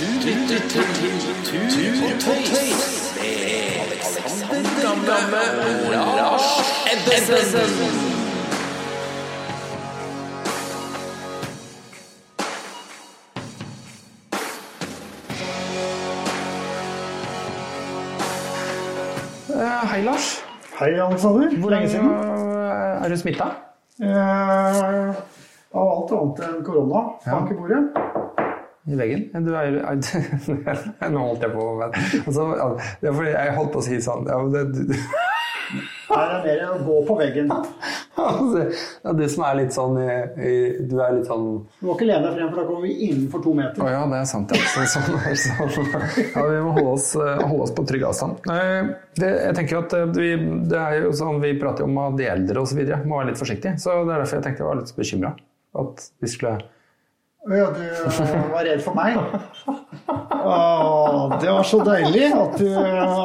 lytter til Tut og Tøys med Alexander Gamme og Lars Ebbesen. Hei, Lars. Hei, Alexander. Hvor lenge siden? Eh, Er du smitta? Eh, av alt annet enn korona. Bank i bordet. I veggen? Du er, er, Nå holdt jeg på men, altså, er Jeg holdt på å si sånn ja, det, du, Her er mer å gå på veggen. altså, ja, du som er litt sånn Du er litt sånn Du må ikke lene deg frem, for da kommer vi innenfor to Å meter. ja, det er sant. Ja. Så, sånn, sånn, ja, vi må holde oss, eh, holde oss på trygg avstand. Eh, Det, jeg tenker at eh, vi, det er jo sånn, vi prater jo om eldre osv. må være litt forsiktige. Så det er derfor jeg tenkte jeg var litt bekymra. At vi skulle Ja, du eh, var redd for meg. Åh, det var så deilig at du eh,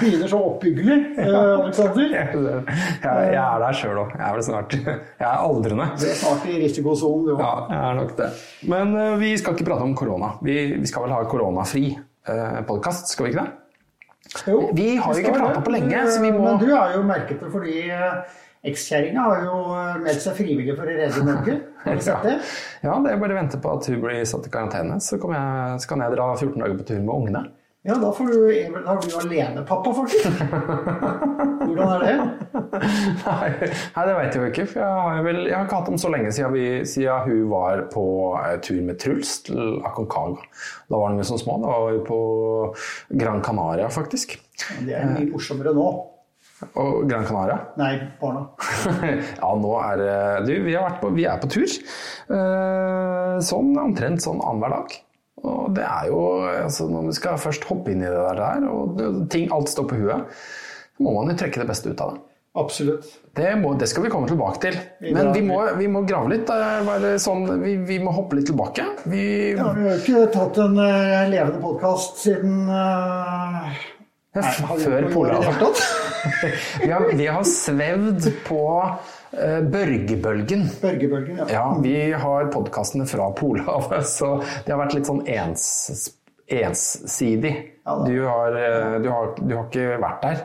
begynner så oppbyggelig, eh, Alexander. Jeg, er der sjøl òg. Jeg er vel snart Jeg er aldrende. Du er snart i risikosonen, du Ja, òg. jeg er nok det. Men vi skal ikke prate om korona. Vi, vi skal vel ha koronafri podkast, skal vi ikke det? Vi har jo ikke pratet på lenge, så vi må- Men du er jo merkete fordi eh, ekskjerringa har jo eh, meldt seg frivillig for å redde Norge. Har du sett det? Ja, det er bare å vente på at hun blir satt i karantene, så, kommer jeg, så kan jeg dra 14 dager på tur med ungene. Ja, da, får du, da er du alenepappa, faktisk. Hvordan er det? Nei, nei, det vet jeg jo ikke. For jeg har, vel, jeg har ikke hatt dem så lenge siden, vi, siden hun var på eh, tur med Truls til Aconcagua. Da var de jo så små. Da var vi på Gran Canaria, faktisk. Det er mye morsommere nå. Og Gran Canaria Nei, barna. ja, nå er det Du, vi, på, vi er på tur. Eh, sånn omtrent sånn annenhver dag. Og det er jo altså, Når vi skal først hoppe inn i det der, og ting, alt står på huet, så må man jo trekke det beste ut av det. Absolutt. Det, må, det skal vi komme tilbake til. Men vi må, vi må grave litt. sånn, vi, vi må hoppe litt tilbake. Vi, Ja, vi har jo ikke tatt en uh, levende podkast siden uh, før Polhavet. Vi har, vi har svevd på Børgebølgen. Børgebølgen. Ja. Ja, vi har podkastene fra Polhavet, så det har vært litt sånn ens, ensidig. Ja. Du har, eh, du, har, du har ikke vært der.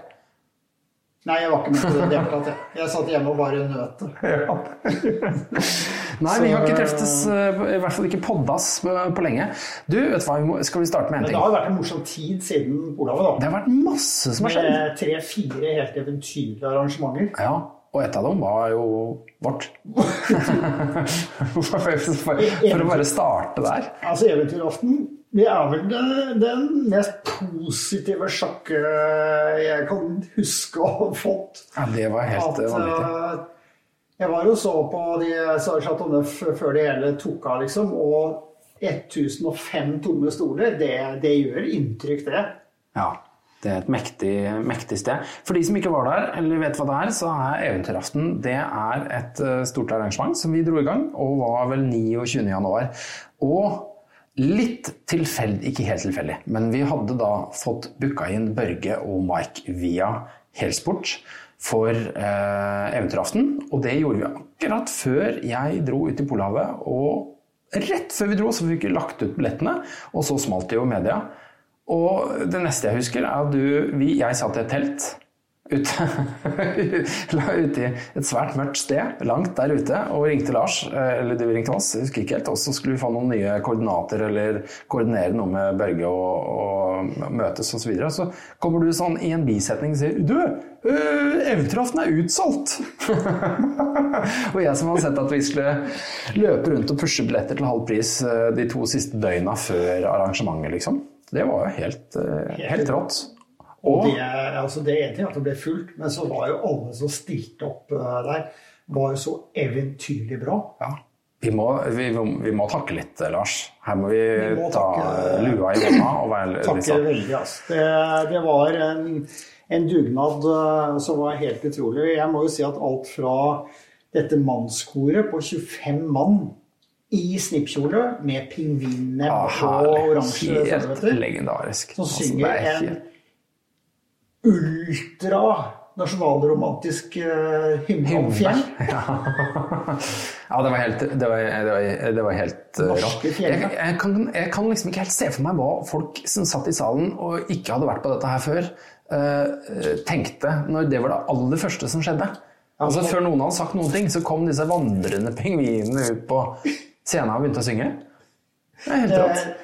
Nei, jeg var ikke med på det i det hele tatt. jeg. Satt hjemme og bare nøt det. Nei, vi har ikke treftes, eh, i hvert fall ikke poddas på, lenge. Du, vet hva, skal vi starte med en Men det har jo vært en morsom tid siden Olavet, Det har vært masse som har skjedd. Med tre-fire helt eventyrlige arrangementer. Ja, og et av dem var jo vårt. for, for, for å bare starte der. Altså, Eventyraften det er vel den, den mest positive sjokket jeg kan huske å ha fått. Ja, det var helt At, vanvittig. eh, jeg var jo så på de Chateau Neuf før det hele tok av, liksom. Og 1005 tomme stoler, det, det gjør inntrykk, det. Ja, det er et mektig, mektig sted. For de som ikke var der, eller vet hva det er, så er Eventyraften det er et eh, stort arrangement som vi dro i gang, og var vel 29. januar. Og litt tilfeldig, ikke helt tilfeldig, men vi hadde da fått booka inn Børge og Mike via Helsport for eh, Eventyraften. Og det gjorde vi akkurat før jeg dro ut i Polhavet. Og rett før vi dro, så fikk vi lagt ut billettene, og så smalt det jo i media. Og det neste jeg husker, er at du, vi, jeg satt i et telt ute, ute i et svært mørkt sted, langt der ute, og ringte Lars, eh, eller du ringte oss, jeg husker ikke helt, og så skulle vi få noen nye koordinater, eller koordinere noe med Børge og, og møtes og så videre. Så kommer du sånn i en bisetning og sier, du, Uh, Eventyraften er utsolgt! og jeg som hadde sett at vi skulle løpe rundt og pushe billetter til halv pris eh, de to siste døgna før arrangementet, liksom. Det var jo helt, eh, helt rått. Og det, altså det ene ting at det ble fullt, men så var jo alle som stilte opp eh, der, var jo så eventyrlig bra. Ja. Vi må, vi, vi må takke litt, eh, Lars. Her må vi, Vi må ta takke- lua i hånda og være litt Takker sånn veldig. Altså. Det, det var en, en dugnad som var helt utrolig. Jeg må jo si at alt fra dette mannskoret på 25 mann i snippkjole med pingvinnebb Ja, og herlig. oransje Helt legendarisk. som Altså, synger altså, en ultra nasjonalromantisk uh, hymne om fjell. Ja. ja, det var helt, det var, det var, det var helt uh, rått. Jeg, jeg, kan, jeg kan liksom ikke helt se for meg hva folk som satt i salen og ikke hadde vært på dette her før, uh, tenkte når det var det aller første som skjedde. Altså Før noen hadde sagt noen ting, så kom disse vandrende pingvinene ut på scenen og begynte å synge. Det er helt rått. Eh,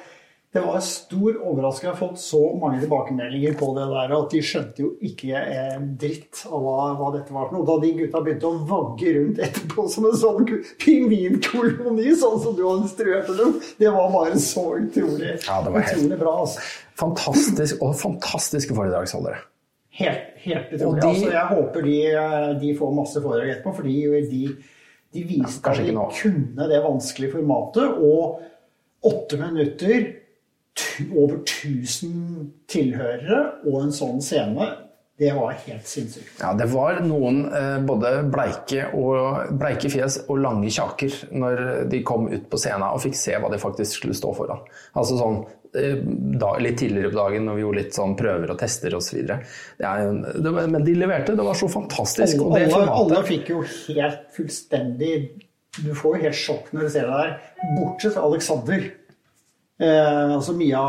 Det var en stor overraskelse. Jeg har fått så mange tilbakemeldinger på det der at de skjønte jo ikke en dritt av hva, hva dette var for noe. Da de gutta begynte å vagge rundt etterpå som en sånn pingvinkoloni, sånn som du hadde instruert dem, det var bare så utrolig, Ja, det var helt- utrolig bra. Altså. Fantastisk, og fantastiske foredragsholdere. Helt, helt utrolig. de- Altså, jeg håper de, de får masse foredrag etterpå, fordi de, de viste at de kunne det vanskelige formatet. Og åtte minutter, over 1000 tilhørere og en sånn scene, det var helt sinnssykt. Ja, det var noen eh, både bleike, og, bleike fjes og lange kjaker når de kom ut på scenen og fikk se hva de faktisk skulle stå foran. Altså sånn eh, da, litt tidligere på dagen når vi gjorde litt sånn prøver og tester osv. Men de leverte. Det var så fantastisk. Og det alle, alle fikk jo helt fullstendig Du får jo helt sjokk når du ser det der. Bortsett fra Alexander. Eh, altså Mia,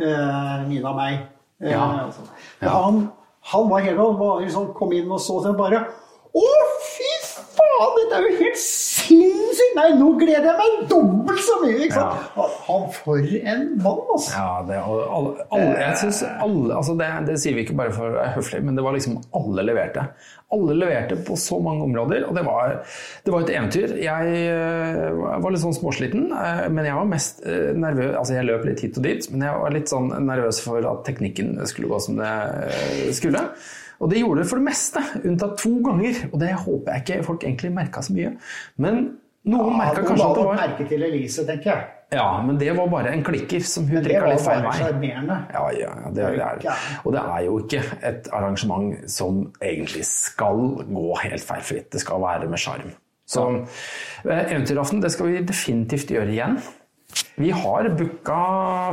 eh, Mina og meg. Eh, Ja. altså. Ja. Han, han var helt Han var liksom, kom inn og så seg bare Å, fy faen! Dette er jo helt sinnssykt! Nei, nå gleder jeg meg dobbelt så mye! Ikke sant? Han for en mann, altså. Ja, det, og alle, alle, jeg synes alle altså det, det sier vi ikke bare for å være høflig, men det var liksom alle leverte. Alle leverte på så mange områder, og det var, det var et eventyr. Jeg øh, var litt sånn småsliten, øh, men jeg var mest øh, nervøs Altså, jeg løp litt hit og dit, men jeg var litt sånn nervøs for at teknikken skulle gå som det skulle. Og det gjorde det for det meste, unntatt to ganger. Og det håper jeg ikke folk egentlig merka så mye. Men noen Ja, merka kanskje at det var merke til Elise, tenker jeg. Ja, men det var bare en klikker som hun Det trykka litt feil vei. Ja, ja, ja, det er. Og det er jo ikke et arrangement som egentlig skal gå helt feilfritt. Det skal være med sjarm. Så eh, Eventyraften det skal vi definitivt gjøre igjen. Vi har booka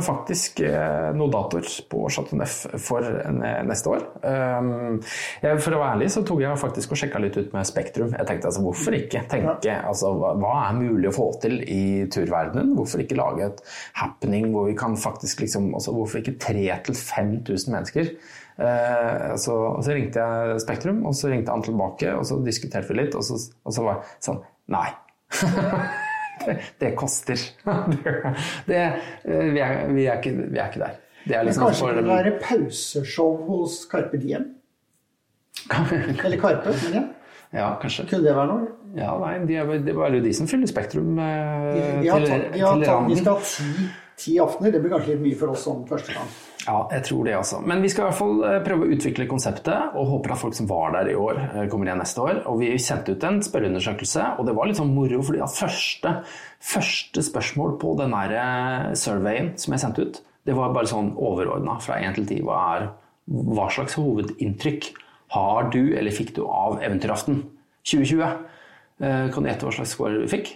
faktisk eh, noen datoer på Chateau Neuf for eh, neste år. Um, for å være ærlig så tok jeg faktisk og sjekka litt ut med Spektrum. Jeg tenkte altså, hvorfor ikke tenke altså, hva, hva er mulig å få til i turverdenen? Hvorfor ikke lage et happening hvor vi kan faktisk liksom altså, Hvorfor ikke 3000-5000 mennesker? Eh, så, så ringte jeg Spektrum, og så ringte han tilbake, og så diskuterte vi litt, og så, og så var jeg sånn Nei. det, det koster. det, eh, vi, er, vi, er ikke, vi er ikke der. Det er Men kanskje kanskje det være pauseshow hos Carpe Diem? Eller Karpe, mener jeg. Ja, kanskje. Kunne det være noe? Ja, nei, de er, det var jo de som fyller Spektrum eh, De, de, har til, de, har til de skal ha ti, ti aftener. Det blir kanskje litt mye for oss som første gang. Ja, jeg tror det også. Men vi skal i hvert fall eh, prøve å utvikle konseptet, og håper at folk som var der i år, eh, kommer igjen neste år. Og vi sendte ut en spørreundersøkelse, og det var litt sånn moro, fordi at første, første spørsmål på den der eh, surveyen som jeg sendte ut, det var bare sånn overordna fra 1 til 10. Hva, er, hva slags hovedinntrykk har du eller fikk du av Eventyraften 2020? Eh, Kan du gjette hva slags score du fikk?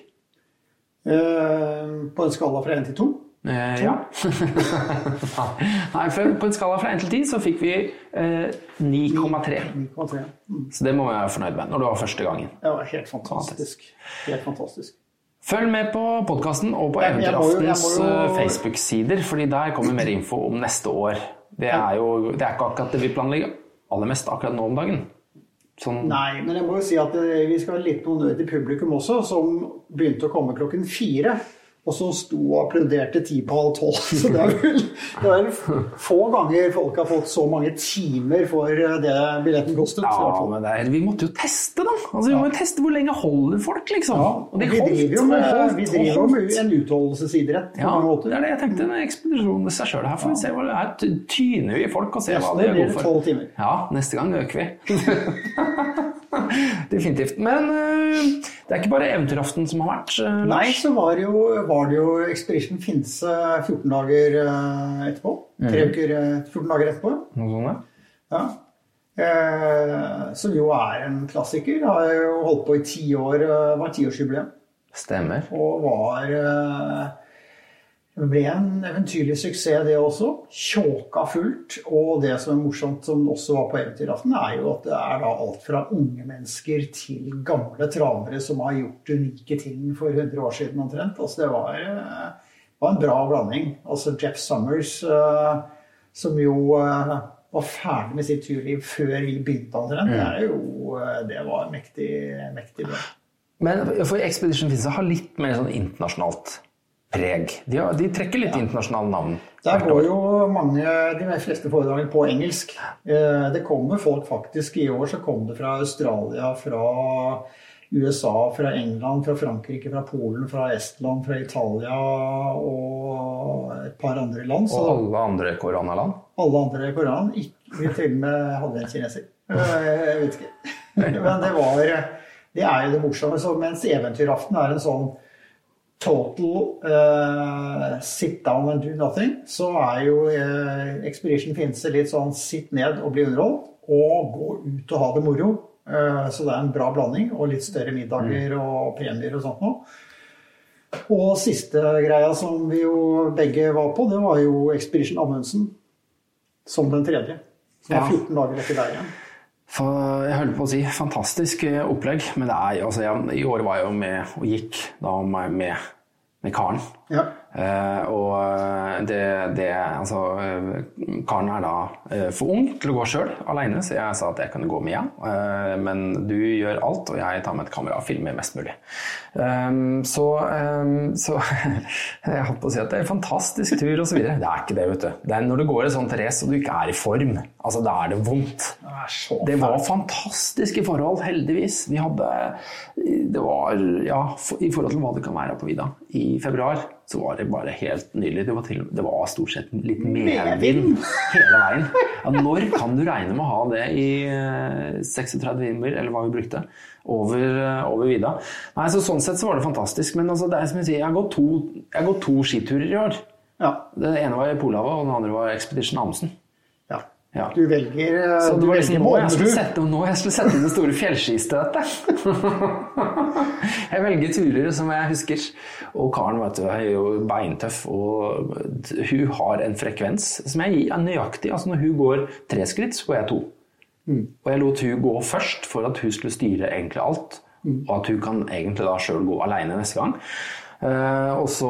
På en skala fra 1 til 2. Eh, ja. Nei, på en skala fra 1 til 10 så fikk vi eh, 9,3. 9,3. Mm. Så det må vi være fornøyd med når det var første gangen. Det var helt fantastisk. Helt fantastisk. Følg med på podkasten og på jo- Eventyraftens jo- eh, Facebook-sider, fordi der kommer mer info om neste år. Det er jo det er ikke akkurat det vi planlegger aller mest akkurat nå om dagen. Sånn, Nei, men jeg må jo si at eh, vi skal ha litt honnør til publikum også, som begynte å komme klokken fire. Og som sto og applauderte ti på halv tolv. Så det er vel det er vel få ganger folk har fått så mange timer for eh, det billetten kostet. ja, men det er, vi måtte jo teste, da. Altså, vi må jo teste hvor lenge holder folk, liksom. Ja, Og de vi holdt, vi driver jo med en utholdelsesidrett Ja, det er det jeg tenkte. En ekspedisjon i seg sjøl. Her får vi se hva det er. Ty- Tyner vi folk og ser hva det det for. Ja, neste gang øker vi. Definitivt. Men øh, det er ikke bare Eventyraften som har vært. øh, Nei, så var det jo, var det jo Expedition Finse 14 dager eh, etterpå. Tre uker, eh, 14 dager etterpå. Noe sånt, ja. Eh, som jo er en klassiker. Har jo holdt på i ti år. eh, var tiårsjubileum. Stemmer. Og var eh, Det ble en eventyrlig suksess, det også. Tjåka fullt. Og det som er morsomt, som også var på Eventyraften, er jo at det er da alt fra unge mennesker til gamle travere som har gjort unike ting for 100 år siden omtrent. Altså det var, eh, var en bra blanding. Altså Jeff Summers, eh, som jo eh, var ferdig med sitt turliv før vi begynte omtrent, det er jo Det var mektig, mektig bra. Men for Expedition Finse har litt mer sånn internasjonalt preg. De, har, de trekker litt internasjonale navn. Der går jo mange, de fleste foredragene på engelsk. Eh, Det kommer folk faktisk I år så kom det fra Australia, fra USA, fra England, fra Frankrike, fra Polen, fra Estland, fra Italia og et par andre land. Så Og alle andre koronaland. alle andre koran, Vi til og med hadde en kineser. Eh, Jeg vet ikke. Men det var Det er jo det morsomme. Så mens Eventyraften er en sånn total uh, sit down and do nothing, så er jo uh, Expedition Finse litt sånn sitt ned og bli underholdt, og gå ut og ha det moro. Uh, så det er en bra blanding, og litt større middager og premier og sånt noe. Og siste greia som vi jo begge var på, det var jo Expedition Amundsen som den tredje. Som er Ja. 14 dager etter deg igjen. For jeg holder på å si fantastisk eh, opplegg, men er, altså, jeg, i år var jeg jo med og gikk da med, med karen. Ja. Eh, og eh, det, det Altså, eh, karen er da for ung til å gå sjøl aleine, så jeg sa at jeg kan gå med hjem. Men du gjør alt, og jeg tar med et kamera og filmer mest mulig. Så, så jeg holdt på å si at det er en fantastisk tur osv. Det er ikke det, vet du. Det er når du går et sånt race og du ikke er i form, altså da er det vondt. Det var fantastiske forhold, heldigvis. Vi hadde Det var Ja, i forhold til hva det kan være på vidda. I februar så var det bare helt nydelig. Det var, til, det var stort sett litt medvind hele veien. Ja, når kan du regne med å ha det i eh, 36 timer, eller hva vi brukte, over, eh, over vidda? Nei, så Sånn sett så var det fantastisk. Men altså, det er som jeg sier, jeg har gått to, jeg har gått to skiturer i år. Ja. Det ene var i Polhavet, og den andre var Expedition Amundsen. Ja. Du velger, eh, Så du det var velger liksom nå jeg, skulle sette, nå jeg skulle sette inn det store fjellskistøtet. jeg velger turer som jeg husker. Og Karen vet du, er jo beintøff, og hun har en frekvens som jeg gir er nøyaktig. Altså Når hun går tre skritt, så går jeg to. Og jeg lot hun gå først for at hun skulle styre egentlig alt. Og at hun kan egentlig da sjøl gå aleine neste gang. Eh, og så,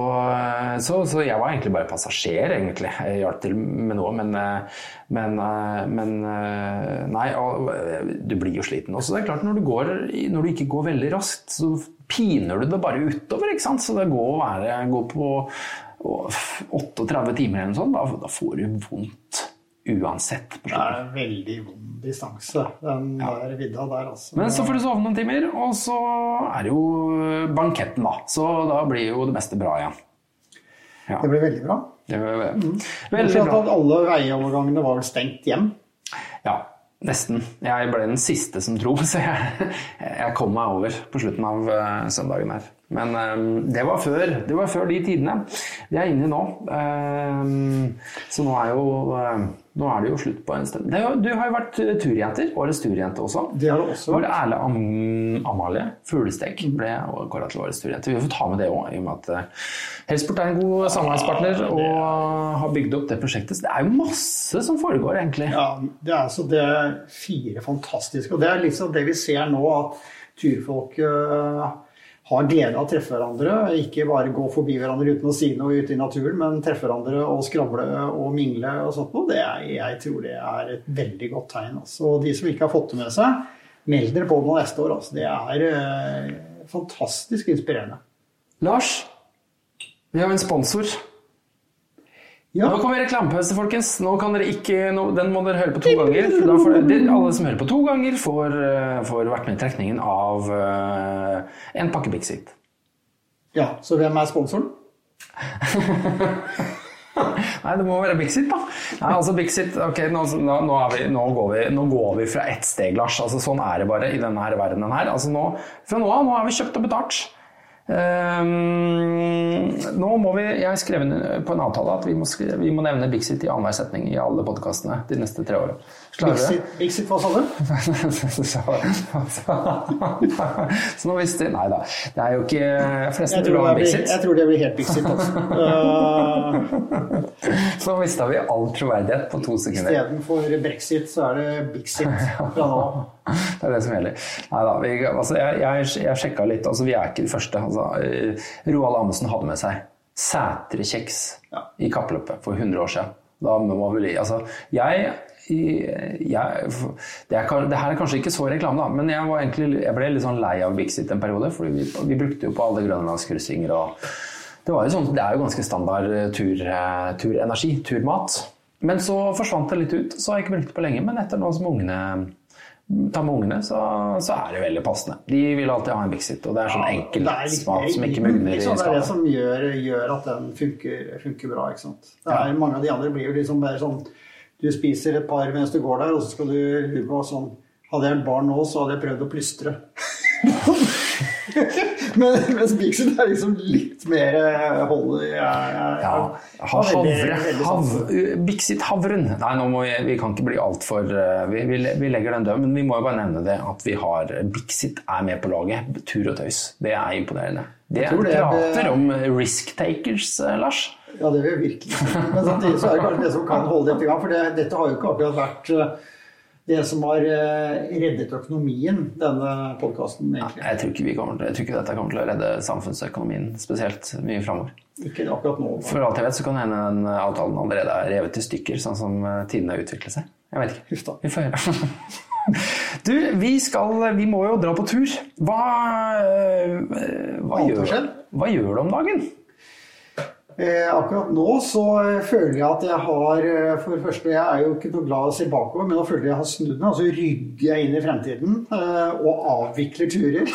så, så jeg var egentlig bare passasjer, egentlig. Jeg hjalp til med noe, men, eh, men, eh, men eh, Nei, og, eh, du blir jo sliten også. Det er klart, når du, går, når du ikke går veldig raskt, så piner du det bare utover, ikke sant. Så det går å være, gå på 38 timer eller noe sånt, da, da får du vondt uansett. Det er en veldig vond distanse, den der vidda der, altså. Men så får du sove noen timer, og så er det jo banketten, da. Så da blir jo det meste bra igjen. Ja, Det blir veldig bra. det blir, mm. veldig bra. at alle veiovergangene var vel stengt hjem. Ja, nesten. Jeg ble den siste som dro, så jeg, jeg kom meg over på slutten av eh, søndagen her. Men um, det, var før, det var før de tidene. Vi er inne i nå. Um, så nå er, jo, eh, nå er det jo slutt på en stund. Du har jo vært eh, turjenter. Årets turjente også. Det har det også vært. Erle Am Amalie Fuglestek ble kåra til årets turjente. Vi får ta med det òg, i og med at eh, Helsport er en god samarbeidspartner og har bygd opp det prosjektet. Så det er jo masse som foregår, egentlig. Ja, det er altså det er fire fantastiske. Og det er liksom det vi ser nå, at turfolk øh, har glede av å treffe hverandre. Ikke bare gå forbi hverandre uten å si noe ute i naturen, men treffe hverandre og skravle og mingle og sånt noe. Det er, jeg tror det er et veldig godt tegn. Altså. Og de som ikke har fått det med seg, meld dere på nå neste år. Altså. Det er eh, fantastisk inspirerende. Lars, vi har en sponsor. Ja, Nå kommer reklamepause, folkens. Nå kan dere ikke, nå, den må dere høre på to ganger. Får alle som hører på to ganger, får, eh, får vært med i trekningen av uh, en pakke Bixit. ja, så hvem er sponsoren? Nei, det må være Bixit, da. Nei, altså Bixit, ok, nå, nå, nå, er vi, nå, går vi, går vi fra ett steg, Lars. Altså, sånn er det bare i denne her verdenen her. Altså, nå, fra nå av nå har vi kjøpt og betalt. Ehm, nå må vi, Jeg har skrevet på en avtale at vi må, skrive, vi må nevne Bixit i annenhver setning i alle podkastene de neste tre årene. Bixit, hva sa du? Så nå visste Nei da. Det er jo ikke fleste vil tror, ha Bixit? jeg tror det blir helt Bixit. Altså. Uh, Så mista vi all troverdighet på to sekunder. Istedenfor brexit, så er det Bixit fra nå av. Det er det som gjelder. Neida, vi, altså, jeg, jeg, jeg sjekka litt. Altså, vi er ikke de første. Altså, eh, Roald Amundsen hadde med seg Sætre-kjeks Ja. i kappløpet for 100 år siden. Da må man Altså, jeg, jeg det, er, det her er kanskje ikke så reklame, da, men jeg, var egentlig, jeg ble litt sånn lei av Bixit en periode. For vi, vi brukte jo på alle grønlandskryssinger og det, var jo sånn, det er jo ganske standard eh, tur, eh, turenergi, turmat. Men så forsvant det litt ut, så har jeg ikke brukt det på lenge. Men etter nå som ungene tar med ungene, så, så er det veldig passende. De vil alltid ha en Bixit, og det er sånn enkel Det er smak som ikke mugner i skallet. Det er det som gjør, gjør at den funker, funker bra. ikke sant? Det er, Mange av de andre blir jo liksom bare sånn Du spiser et par mens du går der, og så skal du lure på sånn Hadde jeg et barn nå, så hadde jeg prøvd å plystre. Men, mens Bixit er liksom litt mer eh, hold i jeg- jeg- Ja, ha havre, hav, sans Bixit-havren. Nei, nå må vi, vi kan ikke bli altfor vi, vi, vi legger den død, men vi må jo bare nevne det at vi har Bixit er med på laget. Tur og tøys. Det er imponerende. Det er- prater om risk takers, eh, Lars. Ja, det vil jeg virkelig. Men samtidig så er det kanskje det som kan holde dette i gang. For det, dette har jo ikke akkurat vært eh, det som har eh, reddet økonomien, denne podkasten, egentlig. Jeg tror, ikke vi kommer jeg tror ikke dette kommer til å redde samfunnsøkonomien spesielt mye framover. Ikke akkurat nå. For alt jeg vet, så kan hende den avtalen allerede er revet i stykker, sånn som tidene har utviklet seg. Jeg vet ikke. Huff da. Vi får høre. Du, vi skal Vi må jo dra på tur. Hva, eh, hva, gjør, hva gjør du om dagen? Eh, akkurat nå så eh, føler jeg at jeg har eh, For det første, jeg er jo ikke noe glad i å se bakover, men nå føler jeg at jeg har snudd meg, og så rygger jeg inn i fremtiden eh, og avvikler turer.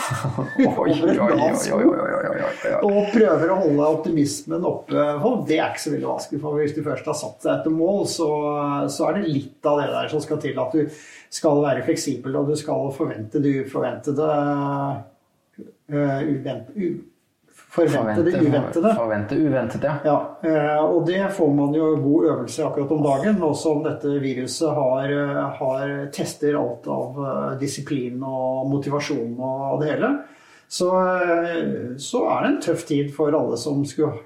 og prøver å holde optimismen oppe. For det er ikke så veldig vanskelig. For hvis du først har satt deg etter mål, så, så, er det litt av det der som skal til. At du skal være fleksibel, og du skal forvente det uforventede. Eh, uh, uvent, u, forvente det uventede. Forvente uventet, ja. Ja, eh, og det får man jo god øvelse i akkurat om dagen. Nå som dette viruset har, eh, har tester alt av eh, disiplin og motivasjon og det hele. Så, så er det en tøff tid for alle som skulle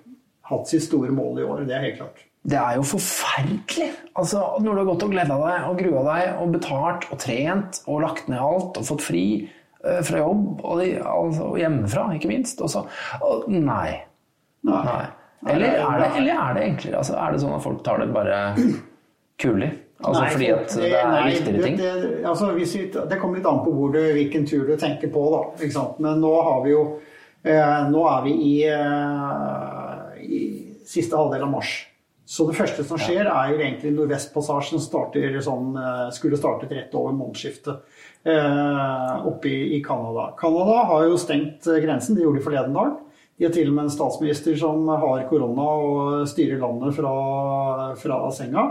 hatt sitt store mål i år. Det er helt klart. Det er jo forferdelig. Altså, når du har gått og gleda deg og grua deg og betalt og trent og lagt ned alt og fått fri fra jobb og, de, altså, hjemmefra, ikke minst. Og så og, Nei. Nei. nei. Eller, er det, eller er det enklere? Altså, er det sånn at folk tar det bare kulig? Altså Nei, fordi at det er nei, viktigere ting? Det, det, altså, vi, det kommer litt an på hvor du, hvilken tur du tenker på, da. Men nå har vi jo eh, Nå er vi i, eh, i siste halvdel av mars. Så det første som skjer, er jo egentlig Nordvestpassasjen starter sånn, eh, skulle startet rett over månedsskiftet eh, oppe i, Canada. Canada har jo stengt eh, grensen, det gjorde de forleden dag. De har til og med en statsminister som har korona og styrer landet fra, fra senga.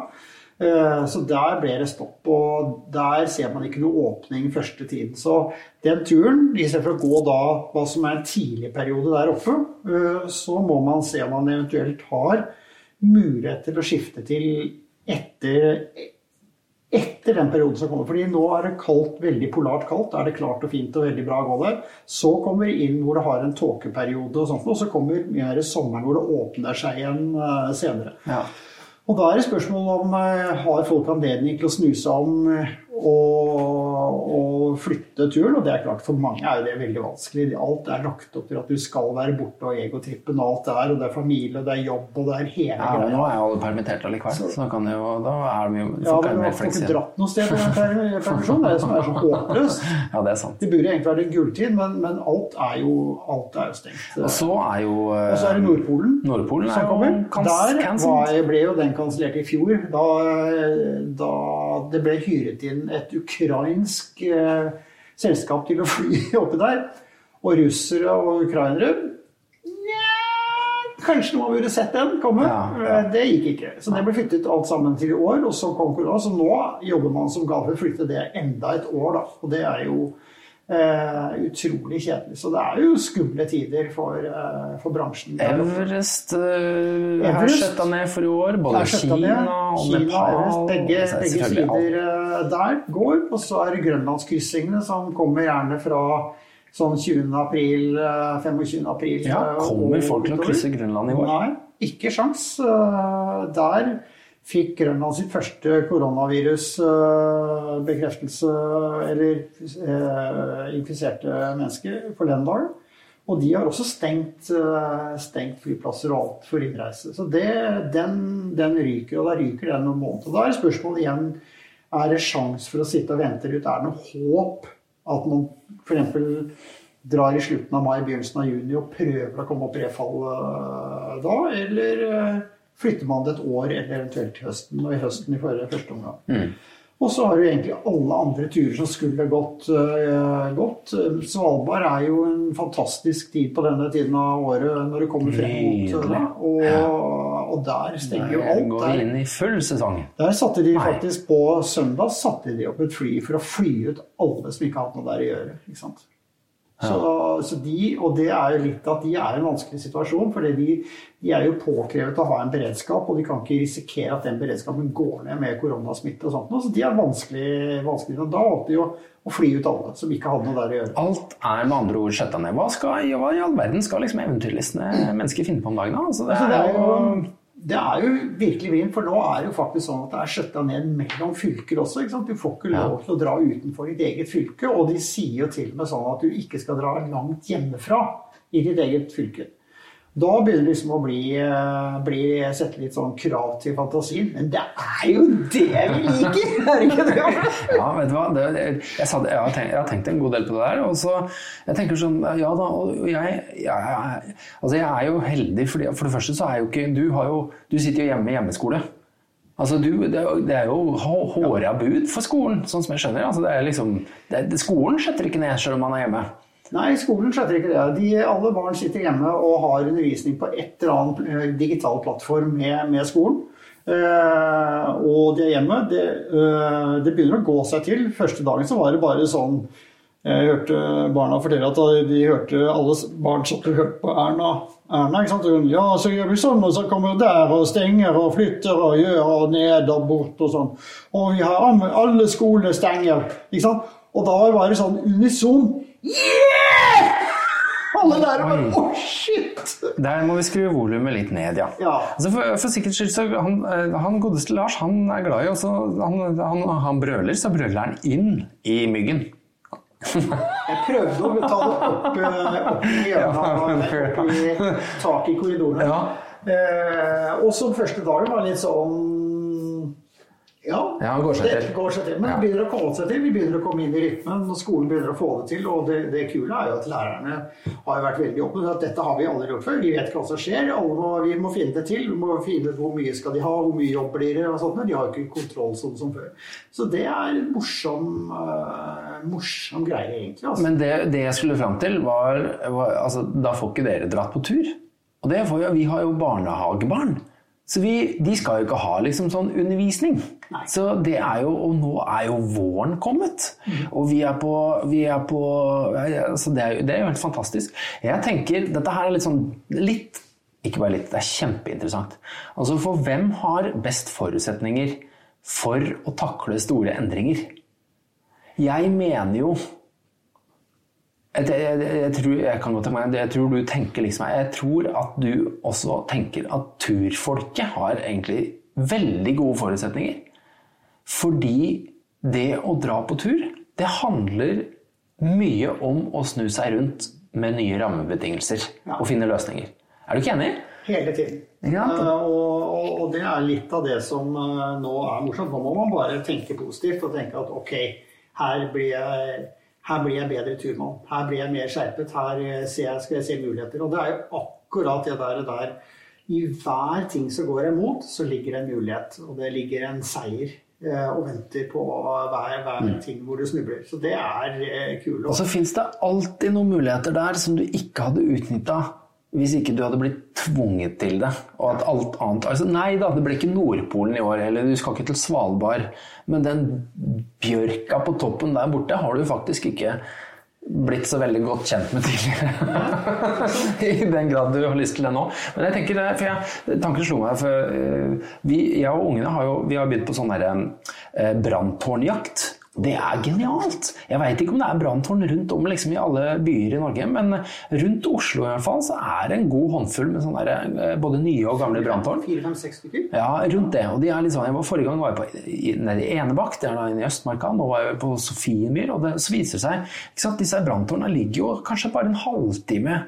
Eh, Så der ble det stopp, og der ser man ikke noe åpning første tiden. Så den turen, istedenfor å gå da hva som er en tidlig periode der oppe, eh, så må man se om man eventuelt har mulighet til å skifte til etter, etter den perioden som kommer. Fordi nå er det kaldt, veldig polart kaldt. Da er det klart og fint og veldig bra å gå der. Så kommer vi inn hvor det har en tåkeperiode, og sånt, og så kommer mer sommeren hvor det åpner seg igjen eh, senere. Ja. Og da er det spørsmål om eh, har folk anledning til å snu seg om eh, og flytte turen. Og det er klart, for mange er det veldig vanskelig. Alt er lagt opp til at du skal være borte, og egotrippen og alt det er. Og det er familie, og det er jobb, og det er hele Ja, greia. nå er jo alle permittert allikevel, så da, kan jo, da er de jo Ja, men mer får ikke dratt noe sted med permisjon. Det er det som er så håpløst. Ja, det er sant. Det burde egentlig være gulltid, men, men alt, er jo, alt er jo stengt. Og så er jo eh, Og så er det Nordpolen. Nordpolen er som kommer. Der var, ble jo den kansellert i fjor, da, da det ble hyret inn et ukrainsk eh, selskap til å fly oppi der. Og russere og ukrainere Kanskje noen burde sett den komme. Ja, ja. Eh, Det gikk ikke. Så det ble flyttet alt sammen til i år. Og så kom korona, så nå jobber man som gave for å flytte det enda et år. Da. Og det er jo Eh, utrolig kjedelig. Så det er jo skumle tider for, eh, for bransjen. Everest eh, Everest. skjøtta ned for i år. Både Kina og Kina, Nepal. Everest, begge, er begge sider der går. Og så er det grønlandskryssingene som kommer gjerne fra sånn 20. april, eh, 25. april. Ja, eh, kommer folk til å krysse Grønland i år? Nei, ikke sjans. Eh, Der fikk Grønland sitt første koronavirusbekreftelse, eller eh, infiserte mennesker, for Lendal. Og de har også stengt, eh, stengt flyplasser og alt for innreise. Så det, den, den ryker, og da ryker den noen måneder. Da er spørsmålet igjen er det sjans for å sitte og vente ut. Er det noe håp at man f.eks. drar i slutten av mai, begynnelsen av juni og prøver å komme opp refall da? Eller eh, flytter man det et år, eller eventuelt til høsten? Og i høsten i første omgang. Og så har du egentlig alle andre turer som skulle gått. uh, godt. Svalbard er jo en fantastisk tid på denne tiden av året når det kommer frem mot Nydelig. det. Og, og der stenger jo Der alt. går Der inn i full sesong. der satte de faktisk på søndag satte de opp et fly for å fly ut alle som ikke har hatt noe der å gjøre. ikke sant? Så, så de, og det er jo litt at de er i en vanskelig situasjon, for de, de er jo påkrevet å ha en beredskap, og de kan ikke risikere at den beredskapen går ned med koronasmitte og sånt. Så de er vanskelig, vanskelig. Og da valgte de å, å fly ut alle som ikke hadde noe der å gjøre. Alt er med andre ord skjøtta ned. Hva, skal, hva i all verden skal liksom eventyrlystne mennesker finne på om dagen? da? Altså, det Altså, er jo jo, det er jo virkelig vrient, for nå er det jo faktisk sånn at det er skjøtta ned mellom fylker også. Du får ikke lov til å dra utenfor ditt eget fylke, og de sier jo til og med sånn at du ikke skal dra langt hjemmefra i ditt eget fylke. Da begynner det liksom å bli, eh, bli sette litt sånn krav til fantasien. Men det er jo det vi liker! Er ikke det? Ja, vet du hva? Det, jeg, jeg, jeg, har tenkt, jeg har tenkt en god del på det der. Og så jeg tenker sånn Ja da, og jeg, altså jeg er jo heldig, fordi for det første så er jo ikke Du, jo, du sitter jo hjemme i hjemmeskole. Altså du, det, er jo- håra bud for skolen, sånn som jeg skjønner. Altså det er liksom, det, skolen skjøtter ikke ned selv om man er hjemme. Nei, skolen sletter ikke det. De, alle barn sitter hjemme og har undervisning på et eller annet eh, digital plattform med, med skolen. Eh, og de er hjemme. Det, eh, det begynner å gå seg til. Første dagen så var det bare sånn Jeg hørte barna fortelle at de hørte alle barn satt og hørte på Erna. Erna, ikke sant? Ja, så gjør vi sånn, og så kommer vi der og stenger og flytter og gjør og ned og bort og sånn. Og vi har alle skolene stenger. ikke sant? Og da var det sånn unison Yeah! Alle der og bare Å, shit! Der må vi skru volumet litt ned, ja. Ja. Altså for, for sikkerhets skyld, så han, eh, han godeste Lars han er glad i også, han, han, han brøler, så brøler han inn i myggen. Jeg prøvde å ta det opp, eh, opp i hjørnet, opp i taket i korridoren. Ja. Eh, og så første dagen var litt sånn Ja, Ja, går seg det går seg til. Men Ja. det begynner å komme seg til. Vi begynner å komme inn i rytmen, og skolen begynner å få det til. Og det, det kule er jo at lærerne har vært veldig åpne. for at Dette har vi aldri gjort før. Vi vet hva som skjer. Må, vi må finne det til. Vi må finne ut hvor mye skal de ha, hvor mye jobb blir det. og sånt, men De har ikke kontroll sånn som før. Så det er en morsom, uh, morsom greie, egentlig. Altså. Men det, det jeg skulle fram til, var, var altså, Da får ikke dere dratt på tur. Og det får jo, vi har jo barnehagebarn. Så vi, de skal jo ikke ha liksom sånn undervisning. Nei. Så det er jo, Og nå er jo våren kommet. Og vi er på, vi er på altså det, er, det er jo helt fantastisk. Jeg tenker, Dette her er litt sånn litt Ikke bare litt, det er kjempeinteressant. Altså For hvem har best forutsetninger for å takle store endringer? Jeg mener jo jeg, jeg, jeg, tror, jeg kan godt meg, jeg tror du tenker liksom Jeg tror at du også tenker at turfolket har egentlig veldig gode forutsetninger. Fordi det å dra på tur, det handler mye om å snu seg rundt med nye rammebetingelser Ja. og finne løsninger. Er du ikke enig? Hele tiden. Ja. Eh, og, og, og det er litt av det som eh, nå er morsomt. Nå må man bare tenke positivt og tenke at ok, her blir jeg, her blir jeg bedre turmann. Her blir jeg mer skjerpet. Her eh, ser jeg, skal jeg se muligheter. Og det er jo akkurat det der, der. I hver ting som går imot, så ligger det en mulighet. Og det ligger en seier eh, og venter på hver, hver ting hvor du snubler. Så det er eh, kult. Og så fins det alltid noen muligheter der som du ikke hadde utnytta hvis ikke du hadde blitt tvunget til det. Og at alt annet altså Nei da, det ble ikke Nordpolen i år, eller du skal ikke til Svalbard. Men den bjørka på toppen der borte har du faktisk ikke blitt så veldig godt kjent med tidligere. I den grad du har lyst til det nå. Men jeg tenker det, for jeg, tanken slo meg for eh, vi, Jeg og ungene har jo vi har begynt på sånn eh, branntårnjakt. Det er genialt! Jeg veit ikke om det er branntårn rundt om liksom, i alle byer i Norge, men rundt Oslo i hvert fall så er det en god håndfull med sånne der, eh, både nye og gamle branntårn. Ja, rundt det. Og de er litt sånn, jeg var, forrige gang var jeg på, nede i Enebakk, det er da inne i Østmarka. Nå var jeg på Sofiemyr, og det, så viser det seg ikke sant, Disse branntårnene ligger jo kanskje bare en halvtime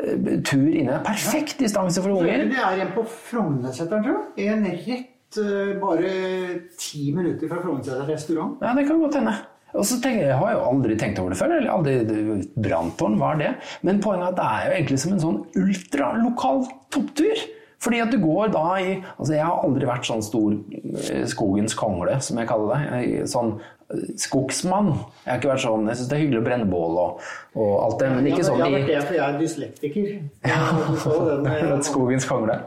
eh, tur inne. Perfekt distanse for unger. Det er en på Frognerseteren, tror jeg. En rett bare ti minutter fra Frognerseter restaurant. Ja, det kan godt hende. Og så tenker jeg, har jo aldri tenkt over det før. eller aldri Branntårn, hva er det? Men poenget er at det er jo egentlig som en sånn ultralokal topptur. Fordi at du går da i Altså, jeg har aldri vært sånn stor eh, skogens kongle, som jeg kaller det. Sånn eh, skogsmann. Jeg har ikke vært sånn Jeg syns det er hyggelig å brenne bål og, og alt det, men ikke ja, sånn Jeg har vært det, for jeg er dyslektiker. Jeg så den, eh, skogens kongle.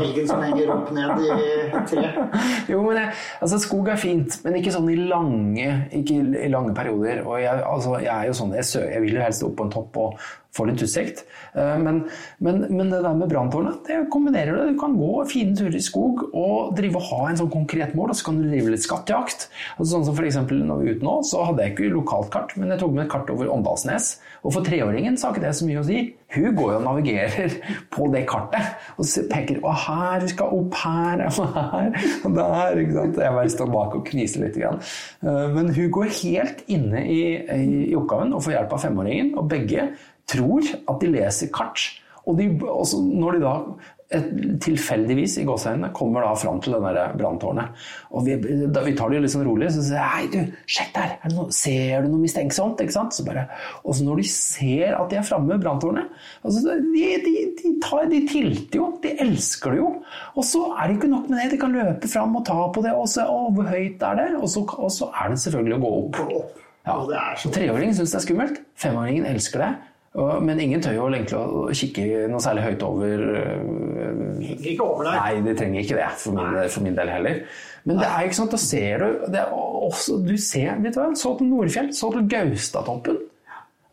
elgen som henger opp ned i tre. Jo, men jeg, altså Skog er fint, men ikke sånn i lange, ikke i lange perioder. Og jeg, altså, jeg er jo sånn, jeg, sø, jeg vil jo helst opp på en topp og få litt utsikt. Eh, Men, men, men det der med branntårnet, det kombinerer det. Du kan gå fine turer i skog og drive og ha en sånn konkret mål, og så kan du drive litt skattejakt. Altså, sånn som for er ute nå, så hadde jeg ikke lokalt kart, men jeg tok med et kart over Åndalsnes. Og for treåringen så har ikke det så mye å si. Hun går jo og navigerer på det kartet og så peker å her, vi skal opp her, og her, og der. ikke sant? Jeg bare står bak og kniser litt. Grann. Eh, Men hun går helt inne i, i, oppgaven og får hjelp av femåringen, og begge tror at de leser kart. Og de, når de da et, tilfeldigvis i gåseøynene kommer da fram til det branntårnet. Og vi, da, vi tar det jo litt sånn rolig, så sier jeg hei du, sjekk der, er noe, ser du noe mistenksomt? ikke sant? Så bare, og så når de ser at de er framme ved branntårnet, altså, de, de, de, tar, de tilter jo, de elsker det jo. Og så er det ikke nok med det, de kan løpe fram og ta på det, og se å, hvor høyt er det? Og så, og så er det selvfølgelig å gå opp. Ja. Og Treåringen syns det er skummelt, femåringen elsker det. Men ingen tør jo egentlig å kikke noe særlig høyt over ikke over deg. Nei, de trenger ikke det, for min, for min del heller. Men det er ikke sånn, da ser du det også, Du ser, vet du hva, så til Nordfjell, så til Gaustatoppen.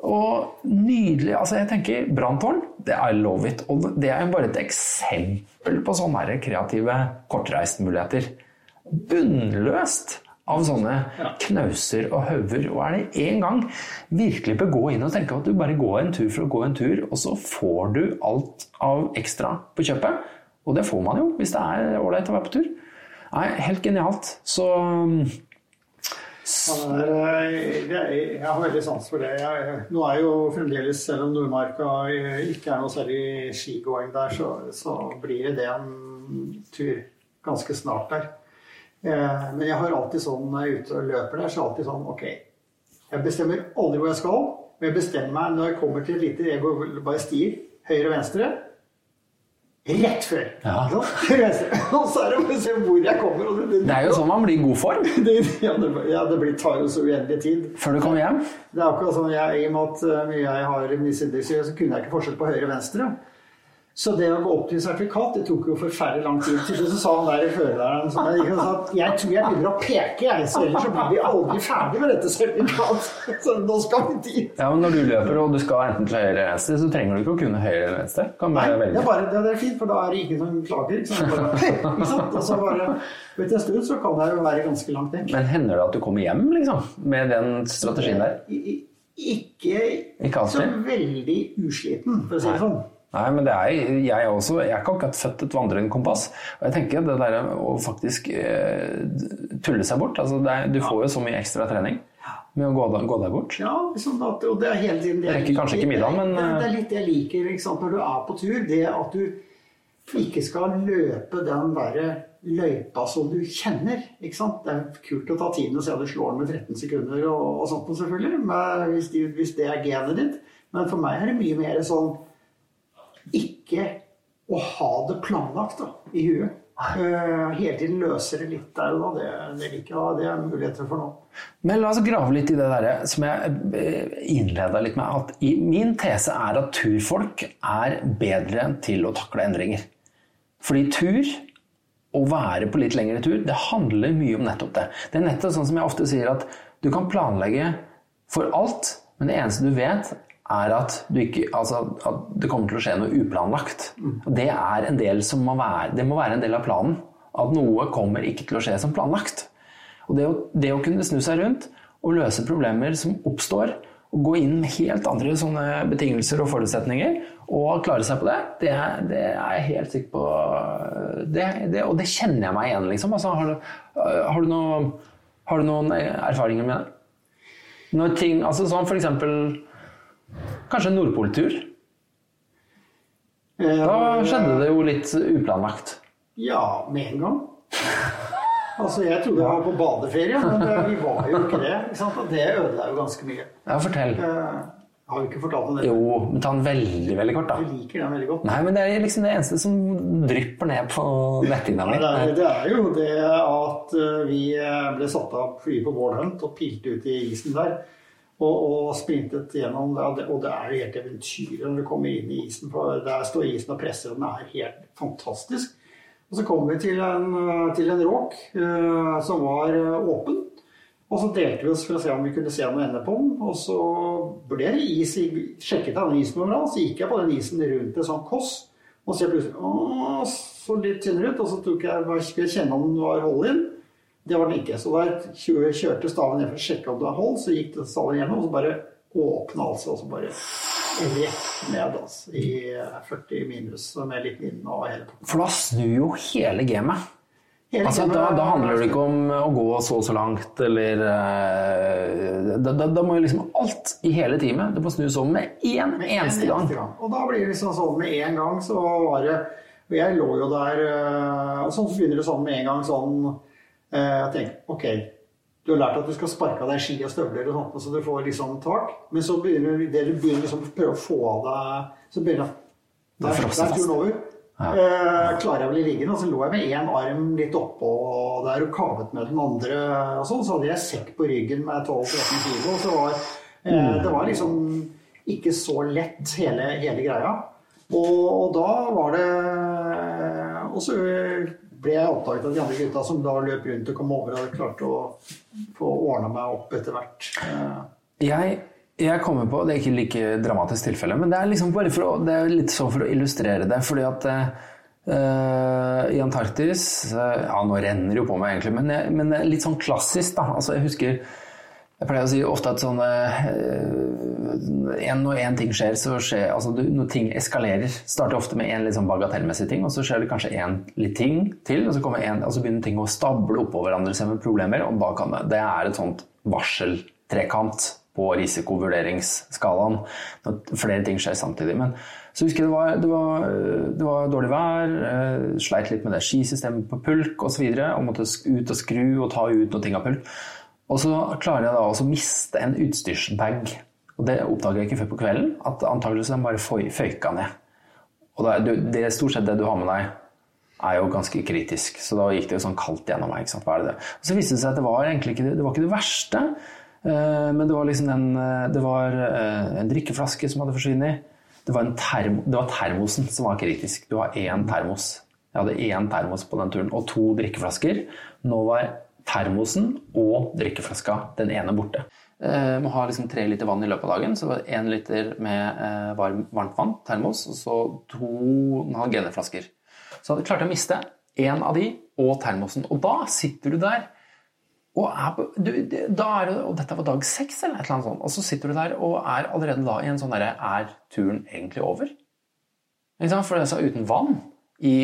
Og nydelig altså jeg tenker Branntårn, det er love it. Og det er bare et eksempel på sånne kreative kortreistmuligheter. Bunnløst av sånne knauser og hauger. Og er det én gang virkelig bør gå inn og tenke at du bare går en tur for å gå en tur, og så får du alt av ekstra på kjøpet. Og det får man jo hvis det er ålreit å være på tur. Nei, helt genialt. Så Han er, jeg, er, jeg har veldig sans for det. Jeg, nå er jo fremdeles, selv om Nordmarka eh, ikke er noe særlig skigåing der, så, så blir det en tur ganske snart der. Eh, Men jeg har alltid sånn når jeg er ute og løper der, så er det alltid sånn Ok, jeg bestemmer aldri hvor jeg skal, men jeg bestemmer meg når jeg kommer til et lite går bare stier, høyre og venstre. Rett før. Ja. Og så er det å se hvor jeg kommer. Og det, det er jo sånn man blir i god form det, ja, det, ja, det blir, tar jo så uendelig tid. før du kommer hjem. Det er akkurat sånn, jeg, I og med at mye jeg har mye nissedyslexi, så kunne jeg ikke forskjell på høyre og venstre. Så det å gå opp til sertifikat, det tok jo forferdelig lang tid. Til så sa han der i førerlæreren som jeg, gikk og sa at jeg tror jeg begynner å peke, jeg, så ellers så blir vi aldri ferdig med dette sertifikatet. Så nå skal vi dit. Ja, men Når du løper og du skal enten til høyre eller venstre, så trenger du ikke å kunne høyre eller venstre. Kan Nei, velge. det er, bare, det er fint, for da er det ingen som klager. Ikke sant? Bare, ikke sant? Og så bare, vet en stund så kan jeg jo være ganske langt vekk. Men hender det at du kommer hjem, liksom? Med den strategien der? Ikke, Ikke så veldig usliten, for å si det sånn. Nei, men det er jeg er også. Jeg er ikke akkurat født et vandrende kompass. Og jeg tenker det der å faktisk eh, tulle seg bort altså er, Du får jo så mye ekstra trening med å gå, gå deg bort. Ja, liksom at, og det er hele tiden det jeg liker. kanskje ikke middagen, men, det, eh, det er litt det jeg liker når du er på tur. Det at du ikke skal løpe den derre løypa som du kjenner. ikke sant? Det er kult å ta tiden og se at du slår den med 13 sekunder og, og sånt, selvfølgelig, men hvis, de, hvis det er genet ditt. Men for meg er det mye mer sånn ikke å ha det planlagt da, i huet. Uh, hele tiden løser det litt der og da. Det, er muligheter for nå. Men la oss grave litt i det der som jeg innleda litt med. At i, min tese er at turfolk er bedre til å takle endringer. Fordi tur, å være på litt lengre tur, det handler mye om nettopp det. Det er nettopp sånn som jeg ofte sier at du kan planlegge for alt, Men det eneste du vet, er at, ikke, altså, at det kommer til å skje noe uplanlagt. Det, må være, det må være en del av planen. At noe kommer ikke til å skje som planlagt. Og det å, det å kunne snu seg rundt og løse problemer som oppstår, og gå inn med helt andre sånne betingelser og forutsetninger, og klare seg på det, det, det er jeg helt sikker på det, det, Og det kjenner jeg meg igjen, liksom. Altså, har, du, har, du noe, har du noen erfaringer med det? Når ting, altså sånn for eksempel Kanskje en Nordpoltur. Eh, Da skjedde det jo litt uplanlagt. Ja, med en gang. Altså, Jeg trodde jeg var på badeferie, men eh, vi var jo ikke det. Ikke sant? Og det ødela jo ganske mye. Ja, fortell. Eh, Jeg har jo ikke fortalt om det. Jo, men ta den veldig, veldig kort, da. Jeg liker den veldig godt. Nei, men det er liksom det eneste som drypper ned på netthinna mi. Nei, det, er, jo det at eh, vi eh, ble satt av flyet på Bård Hunt og pilte ut i isen der. Og, og sprintet gjennom det, og det- er helt eventyrlig når du kommer inn i isen. For der står isen og presser, og den er helt fantastisk. Og så kom vi til en, eh, til en råk uh, som var eh, åpen. Og så delte vi oss for å se om vi kunne se noe ende på den. Og så ble det is. Jeg Sjekket den isen bra, så gikk jeg på den isen rundt en sånn koss. Og så plutselig Å, så litt tynnere ut. Og så tok jeg, skulle jeg kjenne om den var hold in. Det var den ikke. Så da kjørte staven ned for å sjekke om det var hold, så gikk det staven gjennom, og så bare åpna altså, og så bare rett ned altså, i 40 minus med litt vind og hele pakka. For da snur jo hele gamet. Altså, da, da handler det ikke om å gå så og så langt, eller eh, da, da, da må jo liksom alt i hele teamet Det må snus om med én eneste gang. Og da blir det liksom sånn med en gang så var det Og jeg lå jo der øh, Og sånn så begynner det sånn med en gang sånn Jeg tenker ok, du har lært at du skal sparke av deg ski og støvler og sånt, så du får litt sånn tak. Men så begynner det du begynner liksom å prøve å få av deg Så begynner det der, er turen over. Eh, klarer jeg å bli liggende, og så lå jeg med én arm litt oppå der og kavet med den andre. og sånn, Så hadde jeg sekk på ryggen med 12-13 kilo. og Så var, eh, det var liksom ikke så lett, hele, hele greia. Og, og da var det Og så ble jeg oppdaget av de andre gutta som da løp rundt og kom over og klarte å få ordna meg opp etter hvert. Eh, Jeg, jeg kommer på, Det er ikke like dramatisk tilfelle, men det er liksom bare for å, det er litt sånn for å illustrere det. fordi at uh, i Antarktis uh, Ja, nå renner det jo på meg, egentlig, men, jeg- men litt sånn klassisk. da, altså Jeg husker jeg pleier å si ofte at sånn Når én ting skjer, så skjer altså du, Når ting eskalerer Starter ofte med én litt sånn bagatellmessig ting, og så skjer det kanskje én litt ting til, og så, en, og så begynner ting å stable oppå hverandre seg med problemer, og da kan det Det er et sånt varseltrekant på risikovurderingsskalaen når flere ting skjer samtidig. Men så husker jeg det var, det var, det var dårlig vær, eh, sleit litt med det skisystemet på pulk osv. Og, og måtte ut og skru og ta ut noe ting av pulk. Og så klarer jeg da å miste en utstyrsbag. Og det oppdager jeg ikke før på kvelden, at antakeligvis den bare føyka ned. Og det, er- det stort sett det du har med deg, er jo ganske kritisk. Så da gikk det jo sånn kaldt gjennom meg. ikke sant? Hva er det? Og så viste det seg at det var egentlig ikke det, det, var ikke det verste. eh, Men det var liksom en, eh, det var eh, en drikkeflaske som hadde forsvunnet. Det var, termo, det var termosen som var kritisk. Du har én termos. Jeg hadde én termos på den turen, og to drikkeflasker. Nå var termosen og drikkeflaska den ene borte. Eh, må ha liksom tre liter vann i løpet av dagen. Så én liter med eh, varm, varmt vann, termos, og så to halgeneflasker. Så hadde jeg klart å miste én av de og termosen. Og da sitter du der og, er på, du, da er og dette var dag seks, eller et eller annet sånt. Og så sitter du der og er allerede da i en sånn derre Er turen egentlig over? Ikke sant? For det er så uten vann i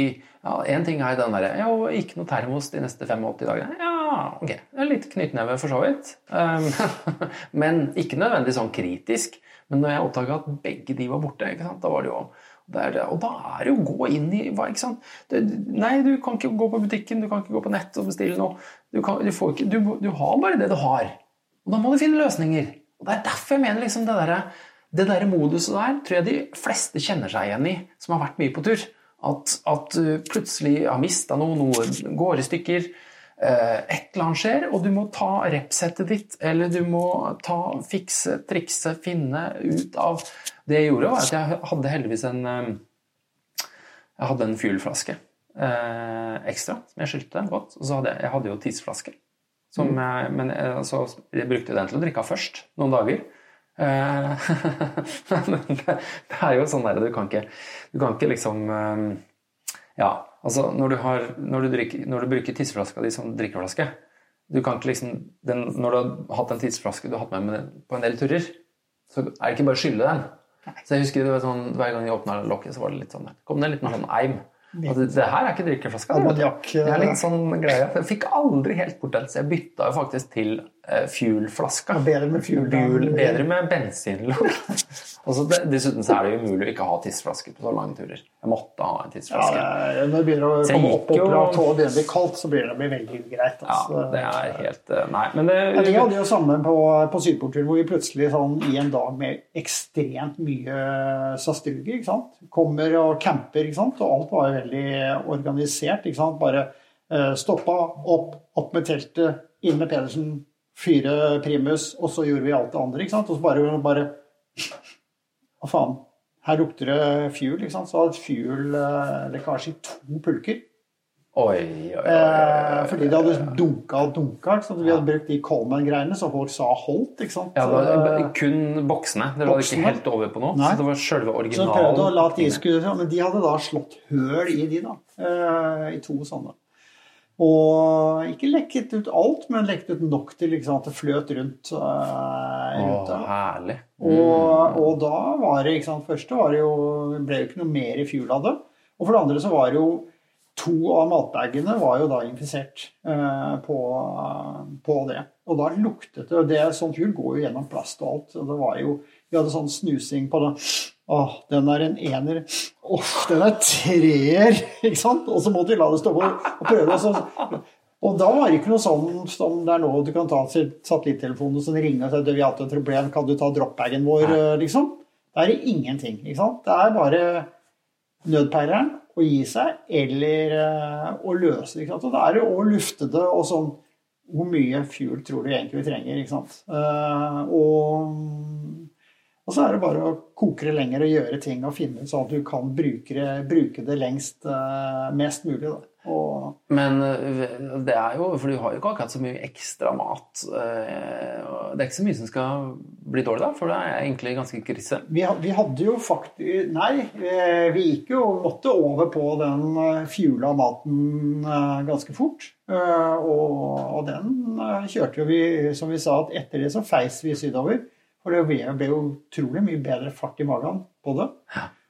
ja, En ting er den derre Ja, ikke noe termos de neste 85 dagene. Ja, ok. Det er litt knyttneve for så vidt. Um, men ikke nødvendig sånn kritisk. Men når jeg oppdaga at begge de var borte, da var det jo det er. Og da er det jo å gå inn i hva, ikke sant? Det, Nei, du kan ikke gå på butikken, du kan ikke gå på nett og bestille noe. Du, kan, du, ikke, du, du har bare det du har. Og da må du finne løsninger. Og Det er derfor jeg mener liksom det derre det der moduset der tror jeg de fleste kjenner seg igjen i, som har vært mye på tur. At, at du plutselig har mista noe, noe går i stykker. Eh, Et eller annet skjer, og du må ta repsettet ditt, eller du må ta, fikse, trikse, finne ut av Det jeg gjorde, var at jeg hadde heldigvis en eh, Jeg hadde en fuelflaske eh, ekstra som jeg skylte godt. Og så hadde jeg, jeg hadde jo tidsflaske. Som jeg, men jeg, altså, jeg brukte den til å drikke av først, noen dager. Eh, det, det er jo sånn der, du kan ikke, du kan ikke liksom eh, Ja, altså når du, har, når du, drikker, når du bruker tisseflaska di som drikkeflaske du kan ikke liksom, den, Når du har hatt en tisseflaske du har hatt med, med på en del turer, så er det ikke bare å skylle den. Så jeg husker det var sånn, Hver gang jeg åpna lokket, så var det litt sånn kom det en liten sånn eim. Og det, her er ikke drikkeflaska. det, Det er litt sånn greie. Jeg fikk aldri helt bort den, så jeg bytta jo faktisk til fuel-flaska. Bedre med fuel. Fuel, bedre med bensinlokk. Det- Dessuten så er det umulig å ikke ha tisseflaske på så lange turer. Jeg måtte ha en Ja, tisseflaske. er- når det begynner å komme opp og platå og begynner å bli kaldt, så blir det veldig Altså. Ja, det er helt eh, Nei, men det Ja, vi hadde jo samme på, på Sydportturen, hvor vi plutselig sånn, i en dag med ekstremt mye sastruger ikke sant? kommer og camper, ikke sant? og alt var jo veldig organisert. ikke sant? Bare eh, stoppa, opp, opp med teltet, inn med Pedersen, fyre primus, og så gjorde vi alt det andre. ikke sant? Og så bare, bare Hva faen? Her lukter det fuel. ikke sant? Så hadde fuel-lekkasje i to pulker. Oi, oi, oi. Eh, fordi det hadde dunka og dunka. ikke sant? Vi hadde brukt de Coleman-greiene så folk sa holdt. ikke sant? Ja, det var kun boksene. Dere var ikke helt over på noe. Nei. Så det var sjølve så jeg prøvde å la de originalen. skulle Men de hadde da slått høl i de, da. eh, I to sånne. Og ikke lekket ut alt, men lekket ut nok til liksom, at det fløt rundt. Uh, rundt Å, herlig. herlig. Og, og da var det ikke sant, Første var det jo, ble jo ikke noe mer i fjul av det. Og for det andre så var det jo to av matbagene var jo da infisert uh, på, på det. Og da luktet det og det Sånn fuel går jo gjennom plast og alt. Og det var jo, Vi hadde sånn snusing på det. Åh, den er en ener. Åh, den er treer! Ikke sant? Og så måtte vi la det stå på og prøve. Og, så, og da var det ikke noe sånn som det er nå. Du kan ta satellittelefonen og så ringe og si at vi har hatt et problem, kan du ta dropbagen vår, eh, liksom? Det er ingenting. ikke sant? Det er bare nødpeileren å gi seg, eller eh, å løse det. ikke sant? Og da er det å lufte det og sånn Hvor mye fuel tror du egentlig vi trenger? ikke sant? Eh, og, og så er det bare å koke det lenger og gjøre ting og finne ut sånn at du kan bruke det, bruke det lengst, eh, mest mulig. Men eh, det er jo For du har jo ikke akkurat så mye ekstra mat. eh, Det er ikke så mye som skal bli dårlig, da, for det er egentlig ganske krise. vi, hadde jo faktisk Nei, vi gikk jo måtte over på den fjula maten ganske fort. Og, den kjørte jo vi, som vi sa, at etter det så feis vi sydover. For det ble jo utrolig mye bedre fart i magen på det.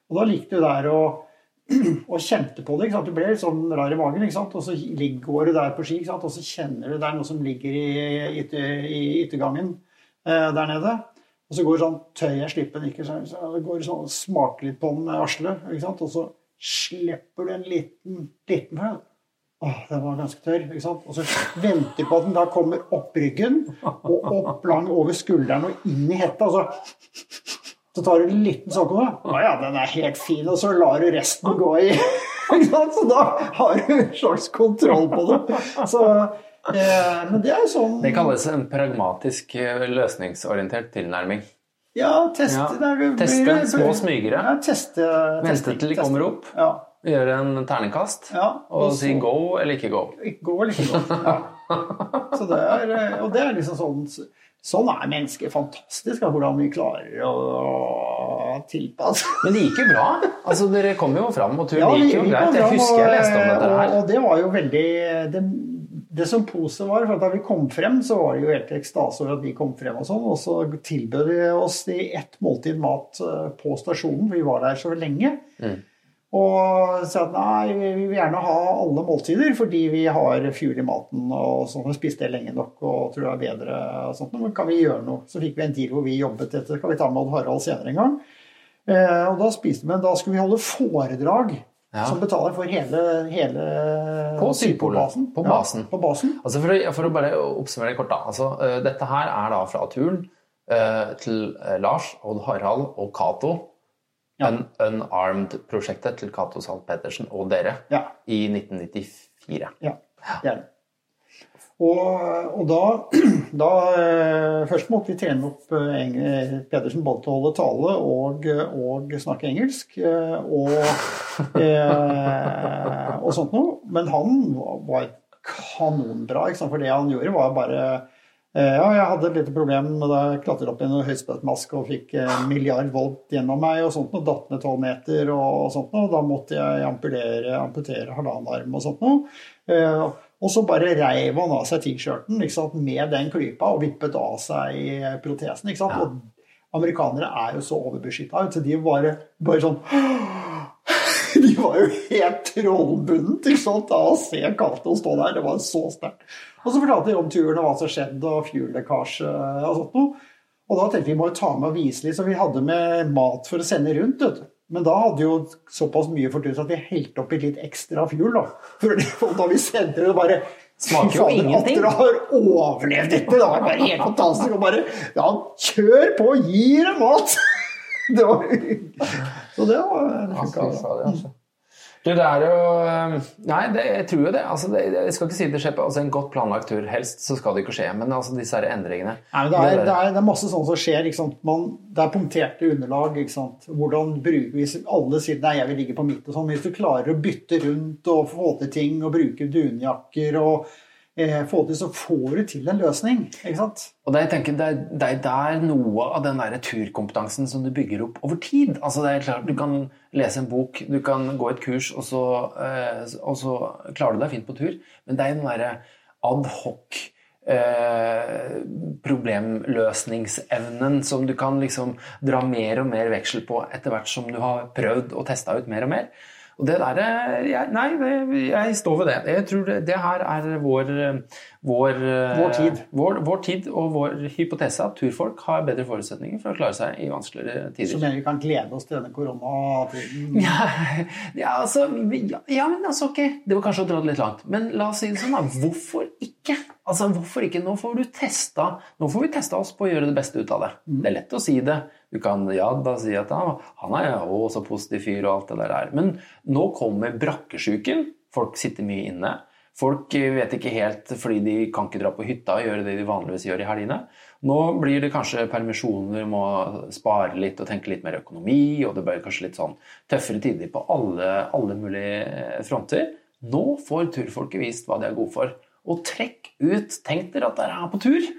Og da likte du der og, og kjente på det. Du ble litt sånn rar i magen, og så går du der på ski, og så kjenner du det er noe som ligger i, i yttergangen eh, der nede. Og så går det sånn tøy jeg den ikke, så så det går sånn, smaker litt på den med arslet, og så slipper du en liten, liten den. Åh, den var ganske tørr. ikke sant? Og så venter på at den da kommer opp ryggen og opp lang over skulderen og inn i hetta. så så tar du en liten sånn på. Å ja, den er helt fin. Og så lar du resten gå i. Ikke sant? Så da har du en slags kontroll på det. Så, eh, men det er jo sånn Det kalles en pragmatisk, eh, løsningsorientert tilnærming. Ja, teste. Ja, teste små smygere. Ja, teste, Vente til de kommer opp. Ja. Gjøre en terningkast ja. og si så- go eller ikke go. Gå eller ikke gå. Ja. Så det er, eh, og det er liksom sånn Sånn er mennesket fantastisk, hvordan vi klarer å tilpasse Men det gikk jo bra. Altså, Dere kom jo fram, og turen Ja, vi- gikk jo greit. Jeg husker jeg leste om dette her. og det var jo veldig Det, det som pose var, for da vi kom frem, så var det jo helt ekstase over at vi kom frem og sånn. Og så tilbød de oss i ett måltid mat eh, på stasjonen, for vi var der så lenge. Mm. Og sa at nei, vi vi vil gjerne ha alle måltider fordi vi har fuel i maten. og sånn, og spiste det lenge nok og tror det er bedre. og sånt, Men kan vi gjøre noe? Så fikk vi en deal hvor vi jobbet etter. Kan vi ta med Odd Harald senere en gang? Eh, og da spiste vi, men da skulle vi holde foredrag Ja. som betaler for hele, hele På Sydpolen. På basen. Ja, på basen. Altså for, å, for å bare oppsummere kort, da. Altså, uh, dette her er da fra turen uh, til eh, Lars, Odd Harald og Cato. Un Unarmed-prosjektet til Cato Zahl Pettersen og dere Ja. i 1994. Ja, det er det. Og, og da, da eh, Først måtte vi trene opp eh, eh, Pedersen både til å holde tale og, og snakke engelsk. Og, og sånt noe. Men han var kanonbra. For det han gjorde, var bare Ja, jeg hadde et lite problem da jeg klatret opp i en høyspentmaske og fikk en milliard volt gjennom meg og sånt, og datt ned tolv meter og sånt, og da måtte jeg amputere, amputere halvannen arm og sånt noe. Eh, Og så bare reiv han av seg T-skjorten med den klypa og vippet av seg protesen. ikke sant? Og amerikanere er jo så overbeskytta, så de bare, bare sånn de var jo helt trollbundet ikke sant, av å se Cato stå der. Det var så sterkt. Og så fortalte de om turen og hva som skjedde, og fuel-lekkasje og sånt noe. Og da tenkte vi må jo ta med og vise litt, så vi hadde med mat for å sende rundt. vet du. Men da hadde jo såpass mye fortust at vi helte oppi litt ekstra fuel. da. For da vi sendte det, bare Smaker jo ingenting. At dere har overlevd dette! Det var bare helt fantastisk. Og bare Ja, kjør på! Gi dem mat! Det var Så det var funka. fader, altså. Du, det er jo Nei, det, jeg tror jo det. Altså, det. Jeg skal ikke si det skjer på altså, en godt planlagt tur. Helst så skal det ikke skje. Men altså, disse her endringene Nei, det, er, det, er, det er masse sånt som skjer. Man, det er punkterte underlag. Hvordan bruker Hvis alle sier nei, jeg vil ligge på midt og sånn, hvis du klarer å bytte rundt og få til ting og bruke dunjakker og få til, så får du til en løsning. Ikke sant? Og det, jeg tenker, det, er, det er noe av den der turkompetansen som du bygger opp over tid. Altså det er klart, Du kan lese en bok, du kan gå et kurs, og så, eh, og så klarer du deg fint på tur. Men det er den derre ad hoc eh, problemløsningsevnen som du kan liksom dra mer og mer veksel på etter hvert som du har prøvd og testa ut mer og mer. Og det der, jeg, Nei, det, jeg står ved det. Jeg tror det, det her er vår, vår, Vår tid. Vår, vår tid og vår hypotese at turfolk har bedre forutsetninger for å klare seg i vanskeligere Så mener vi kan glede oss til denne koronatiden. Ja, ja, altså, ja, ja, men altså, ok, det var kanskje å dra det litt langt. Men la oss si det sånn, da. Hvorfor ikke? Altså, hvorfor ikke? Nå får du testa, nå får vi testa oss på å gjøre det beste ut av det. Det er lett å si det. Du kan ja, da si at ja, han er jo så positiv fyr og alt det der er. Men nå kommer brakkesjuken. Folk sitter mye inne. Folk vet ikke helt fordi de kan ikke dra på hytta og gjøre det de vanligvis gjør i helgene. Nå blir det kanskje permisjoner, må spare litt og tenke litt mer økonomi, og det blir kanskje litt sånn tøffere tider på alle, alle mulige eh, fronter. Nå får turfolket vist hva de er gode for. Og trekk ut, tenk dere at dere er på tur,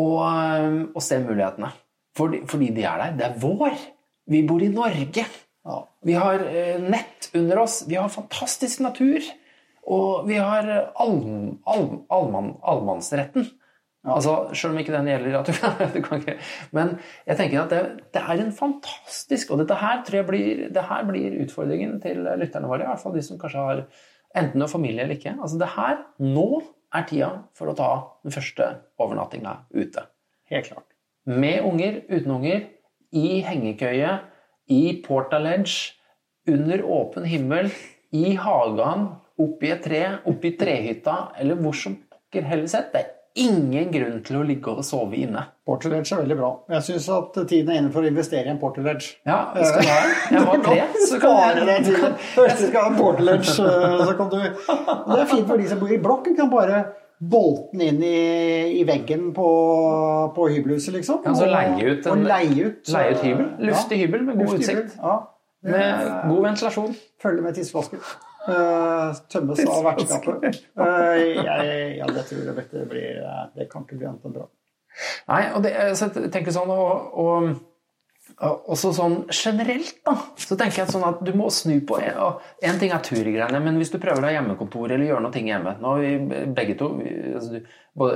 og, eh, og se mulighetene. Fordi, fordi de er der. Det er vår. Vi bor i Norge. Ja. Vi har eh, nett under oss. Vi har fantastisk natur. Og vi har eh, allm- allm- allmann- allmannsretten. Altså, Selv om ikke den gjelder at du kan, du kan ikke. Men jeg tenker at det, det er en fantastisk Og dette her tror jeg blir, det her blir utfordringen til lytterne våre. I hvert fall de som kanskje har enten noe familie eller ikke. Altså det her, Nå er tida for å ta den første overnattinga ute Helt klart. Med unger, uten unger, i hengekøye, i Porta Ledge, under åpen himmel, i hagen, oppi et tre, oppi trehytta, eller hvor som pokker heller sett. Det er ingen grunn til å ligge og sove inne. Porterledge er veldig bra. Jeg syns at tiden er inne for å investere i en porterledge. Ja, skal du ha? Jeg har tre, så kan jeg Først skal ha en porterledge, så kan du Det er fint for de som bor i blokk. Du kan bare bolte den inn i, i veggen på, på hybelhuset, liksom. Ja, altså leie ut en- leie ut, leie ut hybel. Luftig Ja, hybel med god utsikt. Ja. Med er- god ventilasjon. Følge med tissevasken. Uh, tømmes av vertskapet. Uh, ja, det tror jeg dette blir eh, Det kan ikke bli annet enn bra. Nei, og det, så jeg tenker sånn, og, og også sånn generelt, da, så tenker jeg sånn at du må snu på En ting er turgreiene, men hvis du prøver deg hjemmekontor eller gjør noe hjemme nå har vi begge to, altså,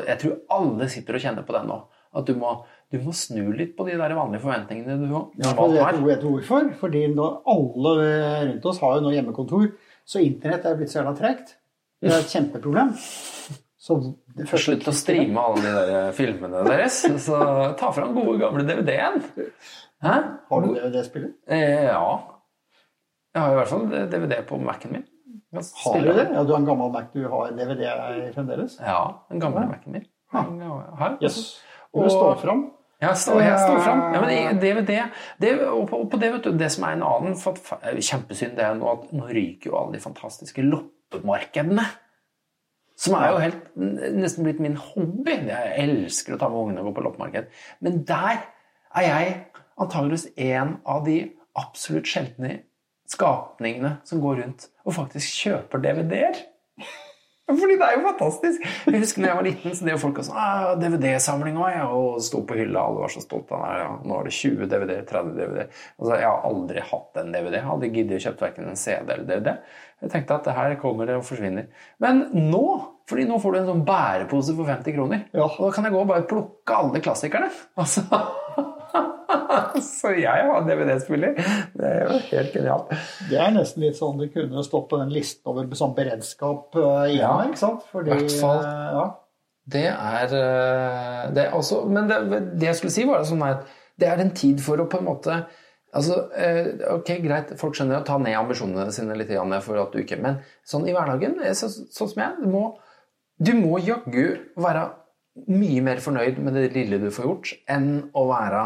Jeg tror alle sitter og kjenner på det nå. At du må, du må snu litt på de der vanlige forventningene du Ja, for vet, har. vet du hvorfor? Fordi alle rundt oss har jo nå hjemmekontor, så internett er blitt så jævla tregt. Det er et kjempeproblem. Så det Slutt å streame alle de der filmene deres. Så ta fram gode, gamle DVD-en. Hæ? Har du DVD-spiller? Eh, ja. Jeg har i hvert fall DVD på Mac-en min. Har du det? Ja, du har en gammel Mac, du har DVD fremdeles? Ja, den gamle Mac-en min. Her. Yes. Og du står fram. Jeg står, jeg står fram. Ja, men DVD det, og, på, og på det, vet du, det som er en annen fa- kjempesynd, det er nå at nå ryker jo alle de fantastiske loppemarkedene. Som er jo helt, nesten blitt min hobby. Jeg elsker å ta med ungene og gå på loppemarked. Men der er jeg antageligvis en av de absolutt sjeldne skapningene som går rundt og faktisk kjøper DVD-er. Fordi det er jo fantastisk. Jeg husker da jeg var liten, så det var folk sånn ah, DVD-samling òg, ja. Og sto på hylla, alle var så stolte. Ja. Nå er det 20 DVD, 30 DVD. Altså, jeg har aldri hatt en DVD. Jeg hadde giddet å kjøpe verken en CD eller DVD. Jeg tenkte at det her kommer og forsvinner. Men nå, fordi nå får du en sånn bærepose for 50 kroner. Ja. Og da kan jeg gå og bare plukke alle klassikerne. Altså. Så jeg har DVD-spiller. Det er jo helt genialt. Det er nesten litt sånn det kunne stått på den listen over sånn beredskap igjen. Ja, ikke sant? Fordi, hvert fall. eh, ja. Det er, eh, det er også, Men det, det jeg skulle si, var sånn at det er en tid for å på en måte altså, eh, Ok, greit, folk skjønner å ta ned ambisjonene sine litt for at du ikke Men sånn i hverdagen, eh, sånn som jeg, du må, du må jaggu være mye mer fornøyd med det lille du får gjort, enn å være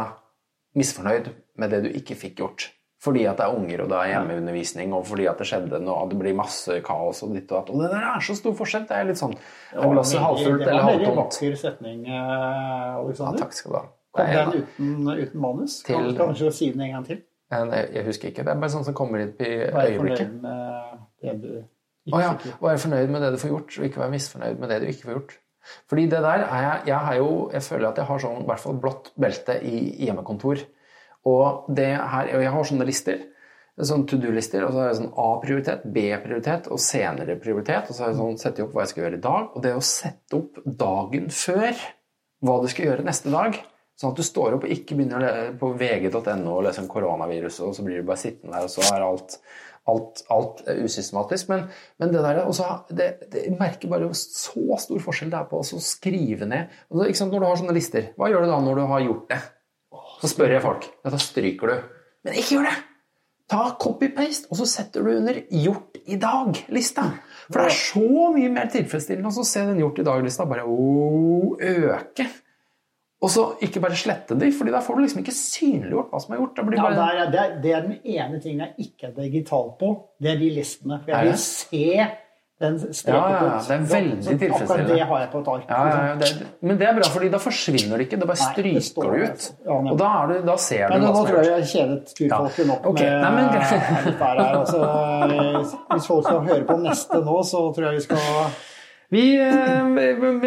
misfornøyd med det du ikke fikk gjort. Fordi at det er unger, og det er hjemmeundervisning, og fordi at det skjedde noe, og det blir masse kaos og ditt og datt. Og det der er så stor forskjell. Det er litt sånn er glasset halvfullt eller Det var en halvtomt? vakker setning, eh, Ja, Alexander. takk skal du ha. Kom den uten, uten manus? Til- kanskje si den en gang til? Jeg, jeg husker ikke. Det er bare sånn som kommer inn i øyeblikket. Vær fornøyd med det du Å oh, ja. Være fornøyd med det du får gjort, og ikke være misfornøyd med det du ikke får gjort. Fordi det der er jeg Jeg, har jo, jeg føler at jeg har sånn, i hvert fall blått belte i hjemmekontor. Og det her, og jeg har sånne lister. Sånn to do-lister. Og så har jeg sånn A-prioritet, B-prioritet og senere prioritet. Og så har jeg sånn, setter jeg opp hva jeg skal gjøre i dag. Og det å sette opp dagen før hva du skal gjøre neste dag, sånn at du står opp og ikke begynner på vg.no og lese om koronaviruset, og så blir du bare sittende der, og så er alt alt, alt er usystematisk. Men, men det der også, det, det, merker bare så stor forskjell det er på å skrive ned. Altså, når du har sånne lister, hva gjør du da når du har gjort det? Så spør jeg folk. Ja, da stryker du. Men ikke gjør det! Ta copy-paste, og så setter du under 'gjort i dag'-lista. For det er så mye mer tilfredsstillende å se den 'gjort i dag'-lista bare oh, øke. Og så ikke bare slette de, fordi da får du liksom ikke synliggjort hva som er gjort. Det, blir Ja, bare... det, er, det, er, det er den ene tingen jeg ikke er digital på. Det er de listene. For Er jeg vil se den streken Ja, ja, det er veldig tilfredsstillende. Akkurat det har jeg på et ark. Ja, ja, det, men det er bra, fordi da forsvinner det ikke. Det bare Nei, stryker det der, ut. ja. Og da, er du, da ser du Men hva som tror gjort. jeg tror jeg har kjedet turfolket nok okay. med nei, men dette her. Altså, hvis folk skal høre på neste nå, så tror jeg vi skal Vi, eh,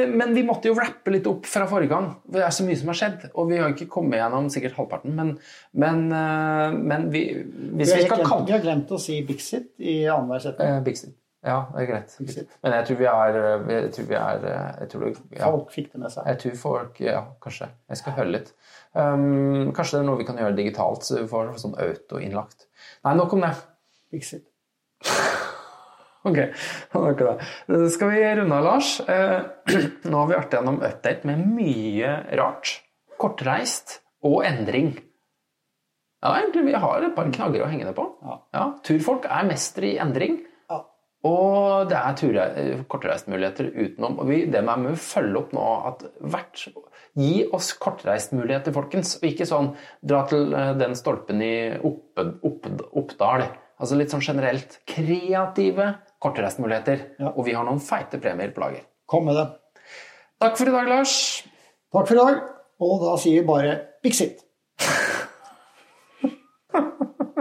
men vi måtte jo rappe litt opp fra forrige gang. Det er så mye som har skjedd. Og vi har ikke kommet gjennom sikkert halvparten, men, men, eh, men vi, hvis Vi vi skal kalle vi har glemt å si Bixit i annenhver setning. Eh, Ja, det er greit. Bixit. Men jeg tror vi er Jeg tror vi er jeg tror, det- ja. Folk fikk det med seg. Jeg tror folk Ja, kanskje. Jeg skal høre litt. Um, kanskje det er noe vi kan gjøre digitalt, så vi får sånn autoinnlagt. Nei, nok om det. Bixit. Ok, det. Skal vi runde av, Lars? Eh, nå har vi vært gjennom update med mye rart. Kortreist og endring. Ja, egentlig, vi har et par knagger å henge det på. Ja. turfolk er mestere i endring. Og det er kortreistmuligheter utenom. Og vi, det må vi følge opp nå. at hvert, Gi oss kortreistmuligheter, folkens. Og ikke sånn dra til eh, den stolpen i Oppdal. Altså litt sånn generelt. Kreative kortreistmuligheter. Ja. Og vi har noen feite premier på lager. Kom med det. Takk for i dag, Lars. Takk for i dag. Og da sier vi bare Bixit.